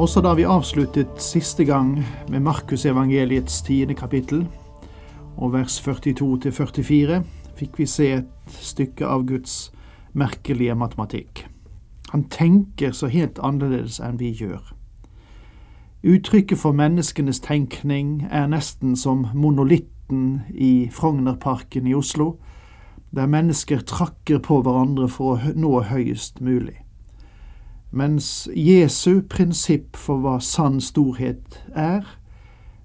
Også da vi avsluttet siste gang med Markusevangeliets tiende kapittel, og vers 42 44, fikk vi se et stykke av Guds merkelige matematikk. Han tenker så helt annerledes enn vi gjør. Uttrykket for menneskenes tenkning er nesten som monolitten i Frognerparken i Oslo, der mennesker trakker på hverandre for å nå høyest mulig mens Jesu prinsipp for hva sann storhet er,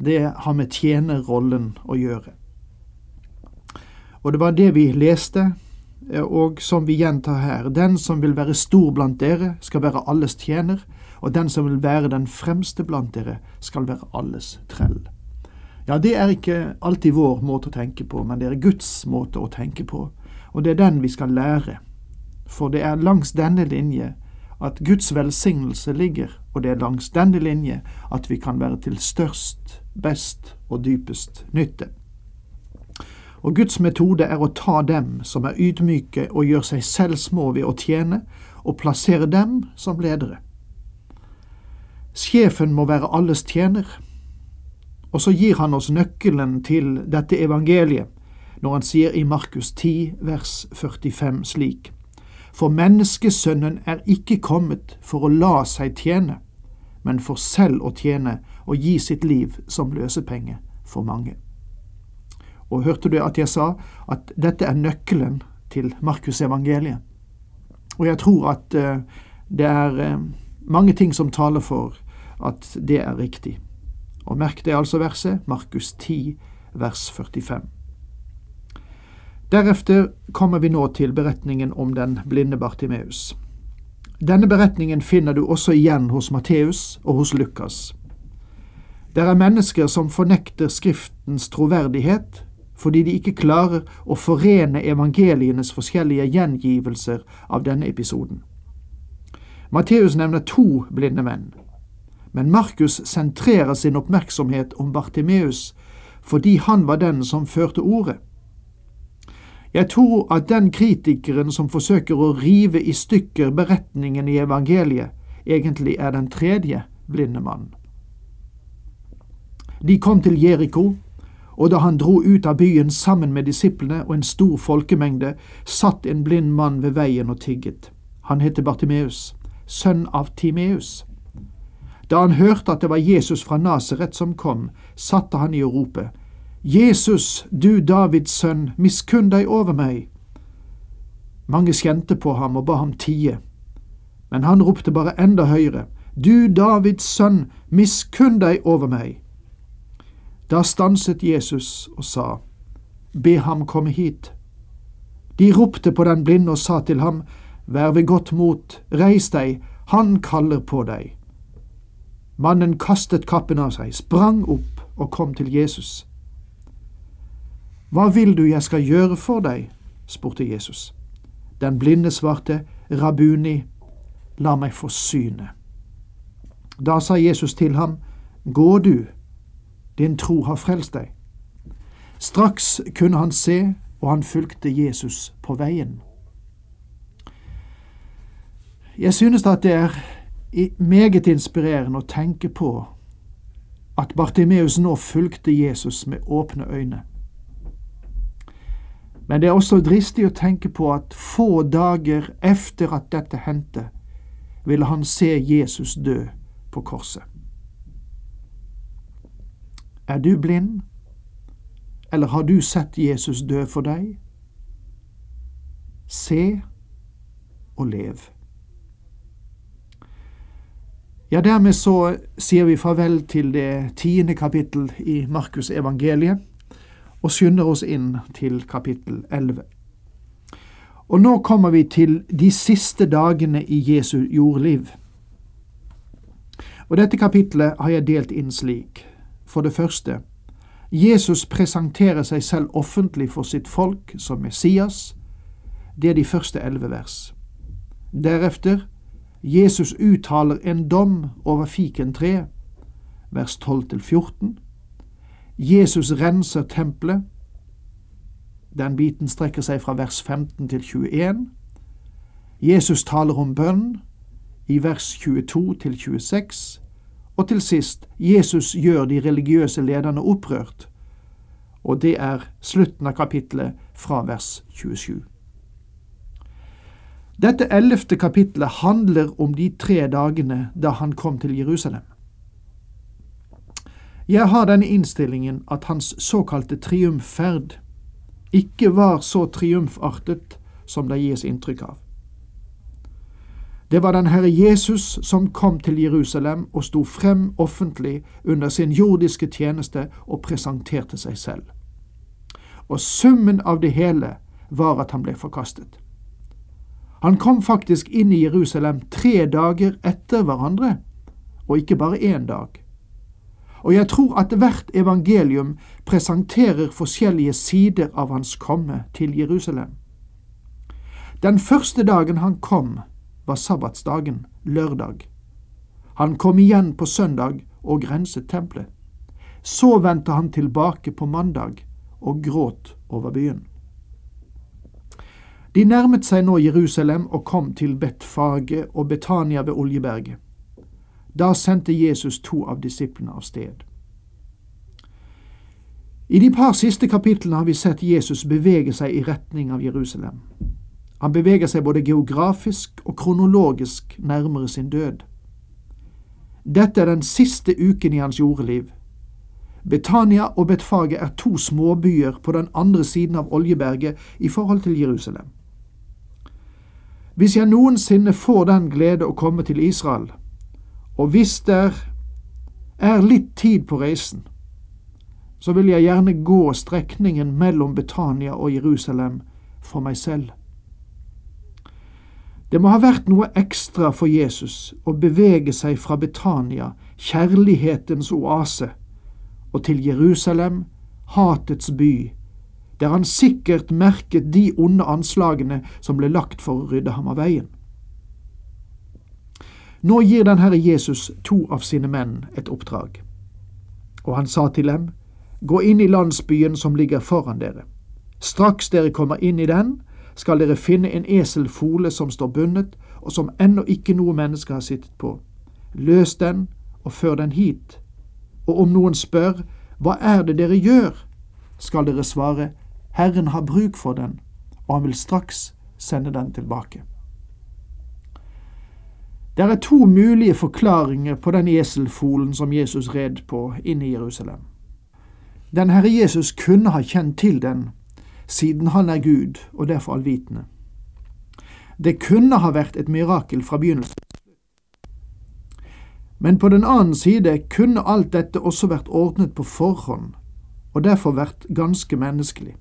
det har med tjenerrollen å gjøre. Og det var det vi leste, og som vi gjentar her. Den som vil være stor blant dere, skal være alles tjener, og den som vil være den fremste blant dere, skal være alles trell. Ja, det er ikke alltid vår måte å tenke på, men det er Guds måte å tenke på, og det er den vi skal lære. For det er langs denne linje at Guds velsignelse ligger, og det er langs denne linje at vi kan være til størst, best og dypest nytte. Og Guds metode er å ta dem som er ydmyke og gjør seg selv små ved å tjene, og plassere dem som ledere. Sjefen må være alles tjener, og så gir han oss nøkkelen til dette evangeliet når han sier i Markus 10 vers 45 slik:" For menneskesønnen er ikke kommet for å la seg tjene, men for selv å tjene og gi sitt liv som løsepenge for mange. Og hørte du at jeg sa at dette er nøkkelen til Markusevangeliet? Og jeg tror at uh, det er uh, mange ting som taler for at det er riktig. Og merk det altså verset, Markus 10, vers 45. Deretter kommer vi nå til beretningen om den blinde Bartimeus. Denne beretningen finner du også igjen hos Matteus og hos Lukas. Det er mennesker som fornekter Skriftens troverdighet fordi de ikke klarer å forene evangelienes forskjellige gjengivelser av denne episoden. Matteus nevner to blinde menn, men Markus sentrerer sin oppmerksomhet om Bartimeus fordi han var den som førte ordet. Jeg tror at den kritikeren som forsøker å rive i stykker beretningen i evangeliet, egentlig er den tredje blinde mannen. De kom til Jeriko, og da han dro ut av byen sammen med disiplene og en stor folkemengde, satt en blind mann ved veien og tigget. Han het Bartimeus, sønn av Timeus. Da han hørte at det var Jesus fra Nasaret som kom, satte han i å rope, Jesus, du Davids sønn, miskunn deg over meg. Mange skjente på ham og ba ham tie, men han ropte bare enda høyere, Du Davids sønn, miskunn deg over meg. Da stanset Jesus og sa, Be ham komme hit. De ropte på den blinde og sa til ham, Vær ved godt mot, reis deg, han kaller på deg. Mannen kastet kappen av seg, sprang opp og kom til Jesus. Hva vil du jeg skal gjøre for deg? spurte Jesus. Den blinde svarte, Rabuni, la meg få syne. Da sa Jesus til ham, Gå du, din tro har frelst deg. Straks kunne han se, og han fulgte Jesus på veien. Jeg synes at det er meget inspirerende å tenke på at Bartimeus nå fulgte Jesus med åpne øyne. Men det er også dristig å tenke på at få dager efter at dette hendte, ville han se Jesus dø på korset. Er du blind, eller har du sett Jesus dø for deg? Se og lev. Ja, dermed så sier vi farvel til det tiende kapittel i Markus evangeliet og skynder oss inn til kapittel 11. Og nå kommer vi til de siste dagene i Jesu jordliv. Og Dette kapitlet har jeg delt inn slik. For det første, Jesus presenterer seg selv offentlig for sitt folk som Messias. Det er de første elleve vers. Deretter, Jesus uttaler en dom over fikentreet, vers 12-14. Jesus renser tempelet. Den biten strekker seg fra vers 15 til 21. Jesus taler om bønn i vers 22 til 26. Og til sist, Jesus gjør de religiøse lederne opprørt. Og det er slutten av kapittelet fra vers 27. Dette ellevte kapittelet handler om de tre dagene da han kom til Jerusalem. Jeg har denne innstillingen at hans såkalte triumfferd ikke var så triumfartet som det gis inntrykk av. Det var den Herre Jesus som kom til Jerusalem og sto frem offentlig under sin jordiske tjeneste og presenterte seg selv. Og summen av det hele var at han ble forkastet. Han kom faktisk inn i Jerusalem tre dager etter hverandre, og ikke bare én dag. Og jeg tror at hvert evangelium presenterer forskjellige sider av hans komme til Jerusalem. Den første dagen han kom, var sabbatsdagen, lørdag. Han kom igjen på søndag og grenset tempelet. Så vendte han tilbake på mandag og gråt over byen. De nærmet seg nå Jerusalem og kom til Betfage og Betania ved Oljeberget. Da sendte Jesus to av disiplene av sted. I de par siste kapitlene har vi sett Jesus bevege seg i retning av Jerusalem. Han beveger seg både geografisk og kronologisk nærmere sin død. Dette er den siste uken i hans jordeliv. Betania og Betfage er to småbyer på den andre siden av Oljeberget i forhold til Jerusalem. Hvis jeg noensinne får den glede å komme til Israel, og hvis det er litt tid på reisen, så vil jeg gjerne gå strekningen mellom Betania og Jerusalem for meg selv. Det må ha vært noe ekstra for Jesus å bevege seg fra Betania, kjærlighetens oase, og til Jerusalem, hatets by, der han sikkert merket de onde anslagene som ble lagt for å rydde ham av veien. Nå gir den Herre Jesus to av sine menn et oppdrag, og han sa til dem, Gå inn i landsbyen som ligger foran dere. Straks dere kommer inn i den, skal dere finne en eselfole som står bundet, og som ennå ikke noe menneske har sittet på. Løs den og før den hit. Og om noen spør, Hva er det dere gjør? skal dere svare, Herren har bruk for den, og han vil straks sende den tilbake. Det er to mulige forklaringer på den eselfolen som Jesus red på inne i Jerusalem. Den Herre Jesus kunne ha kjent til den, siden han er Gud og derfor allvitende. Det kunne ha vært et mirakel fra begynnelsen. Men på den annen side kunne alt dette også vært ordnet på forhånd, og derfor vært ganske menneskelig.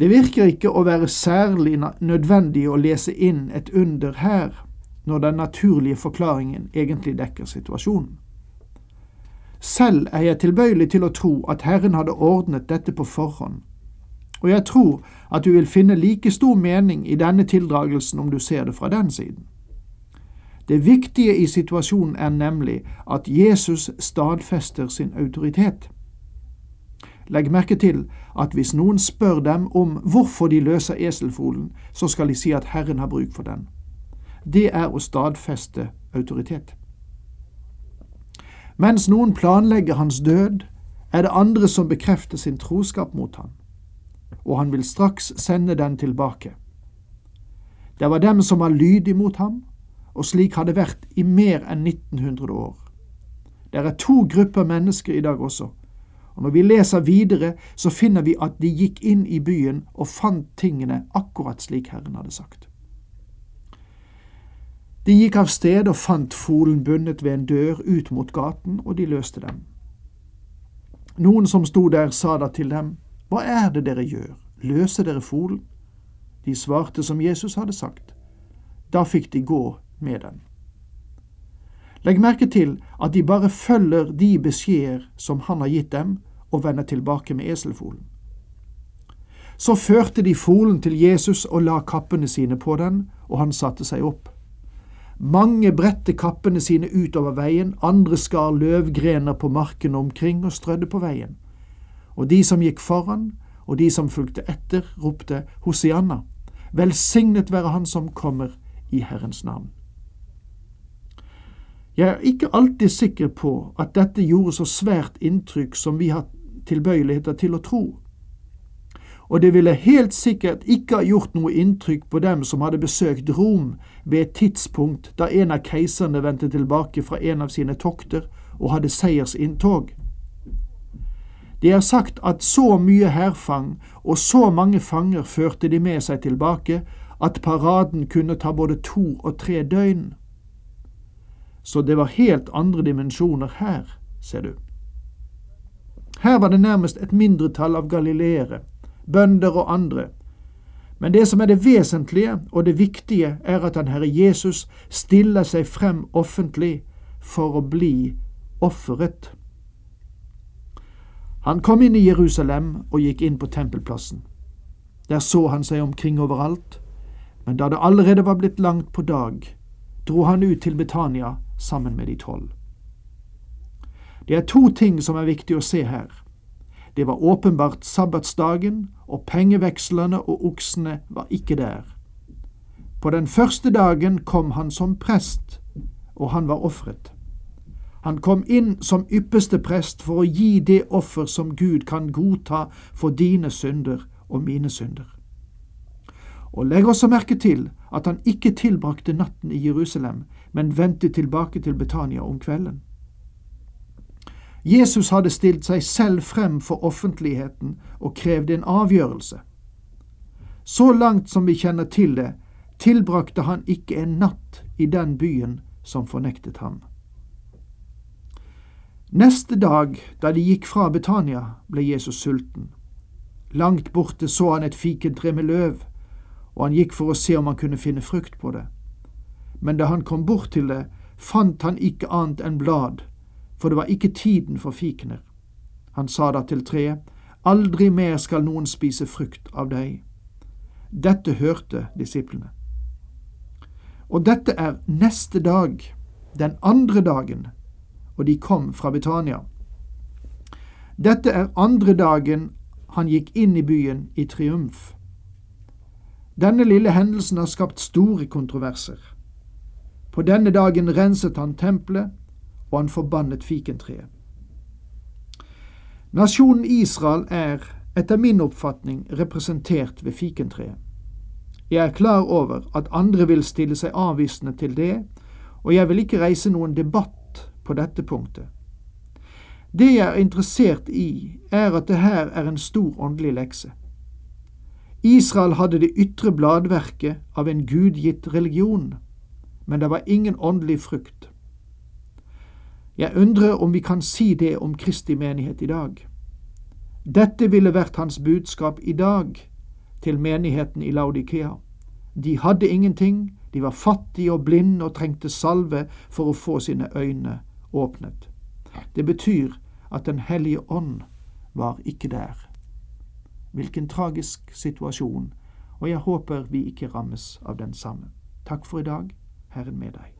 Det virker ikke å være særlig nødvendig å lese inn et under her, når den naturlige forklaringen egentlig dekker situasjonen. Selv er jeg tilbøyelig til å tro at Herren hadde ordnet dette på forhånd, og jeg tror at du vil finne like stor mening i denne tildragelsen om du ser det fra den siden. Det viktige i situasjonen er nemlig at Jesus stadfester sin autoritet. Legg merke til at hvis noen spør dem om hvorfor de løser eselfolen, så skal de si at Herren har bruk for den. Det er å stadfeste autoritet. Mens noen planlegger hans død, er det andre som bekrefter sin troskap mot ham, og han vil straks sende den tilbake. Det var dem som var lydige mot ham, og slik har det vært i mer enn 1900 år. Det er to grupper mennesker i dag også, og Når vi leser videre, så finner vi at de gikk inn i byen og fant tingene akkurat slik Herren hadde sagt. De gikk av sted og fant folen bundet ved en dør ut mot gaten, og de løste dem. Noen som sto der, sa da til dem, Hva er det dere gjør, løser dere folen? De svarte som Jesus hadde sagt. Da fikk de gå med den. Legg merke til at de bare følger de beskjeder som han har gitt dem, og vender tilbake med eselfolen. Så førte de folen til Jesus og la kappene sine på den, og han satte seg opp. Mange bredte kappene sine utover veien, andre skar løvgrener på markene omkring og strødde på veien. Og de som gikk foran, og de som fulgte etter, ropte Hosianna, velsignet være Han som kommer i Herrens navn. Jeg er ikke alltid sikker på at dette gjorde så svært inntrykk som vi har tilbøyeligheter til å tro. Og det ville helt sikkert ikke ha gjort noe inntrykk på dem som hadde besøkt Rom ved et tidspunkt da en av keiserne vendte tilbake fra en av sine tokter og hadde seiersinntog. Det er sagt at så mye hærfang og så mange fanger førte de med seg tilbake at paraden kunne ta både to og tre døgn. Så det var helt andre dimensjoner her, ser du. Her var det nærmest et mindretall av galileere, bønder og andre. Men det som er det vesentlige og det viktige, er at den Herre Jesus stiller seg frem offentlig for å bli offeret. Han kom inn i Jerusalem og gikk inn på tempelplassen. Der så han seg omkring overalt, men da det allerede var blitt langt på dag, dro han ut til Betania sammen med de tolv. Det er to ting som er viktig å se her. Det var åpenbart sabbatsdagen, og pengevekslerne og oksene var ikke der. På den første dagen kom han som prest, og han var ofret. Han kom inn som ypperste prest for å gi det offer som Gud kan godta for dine synder og mine synder. Og legg også merke til at han ikke tilbrakte natten i Jerusalem, men vendte tilbake til Betania om kvelden. Jesus hadde stilt seg selv frem for offentligheten og krevde en avgjørelse. Så langt som vi kjenner til det, tilbrakte han ikke en natt i den byen som fornektet ham. Neste dag, da de gikk fra Betania, ble Jesus sulten. Langt borte så han et fikentre med løv, og han gikk for å se om han kunne finne frukt på det. Men da han kom bort til det, fant han ikke annet enn blad, for det var ikke tiden for fikener. Han sa da til treet, Aldri mer skal noen spise frukt av deg. Dette hørte disiplene. Og dette er neste dag, den andre dagen, og de kom fra Betania. Dette er andre dagen han gikk inn i byen i triumf. Denne lille hendelsen har skapt store kontroverser. På denne dagen renset han tempelet, og han forbannet fikentreet. Nasjonen Israel er, etter min oppfatning, representert ved fikentreet. Jeg er klar over at andre vil stille seg avvisende til det, og jeg vil ikke reise noen debatt på dette punktet. Det jeg er interessert i, er at det her er en stor åndelig lekse. Israel hadde det ytre bladverket av en gudgitt religion, men det var ingen åndelig frukt. Jeg undrer om vi kan si det om Kristi menighet i dag. Dette ville vært hans budskap i dag til menigheten i Laudikea. De hadde ingenting, de var fattige og blinde og trengte salve for å få sine øyne åpnet. Det betyr at Den hellige ånd var ikke der. Hvilken tragisk situasjon, og jeg håper vi ikke rammes av den samme. Takk for i dag, Herren med deg.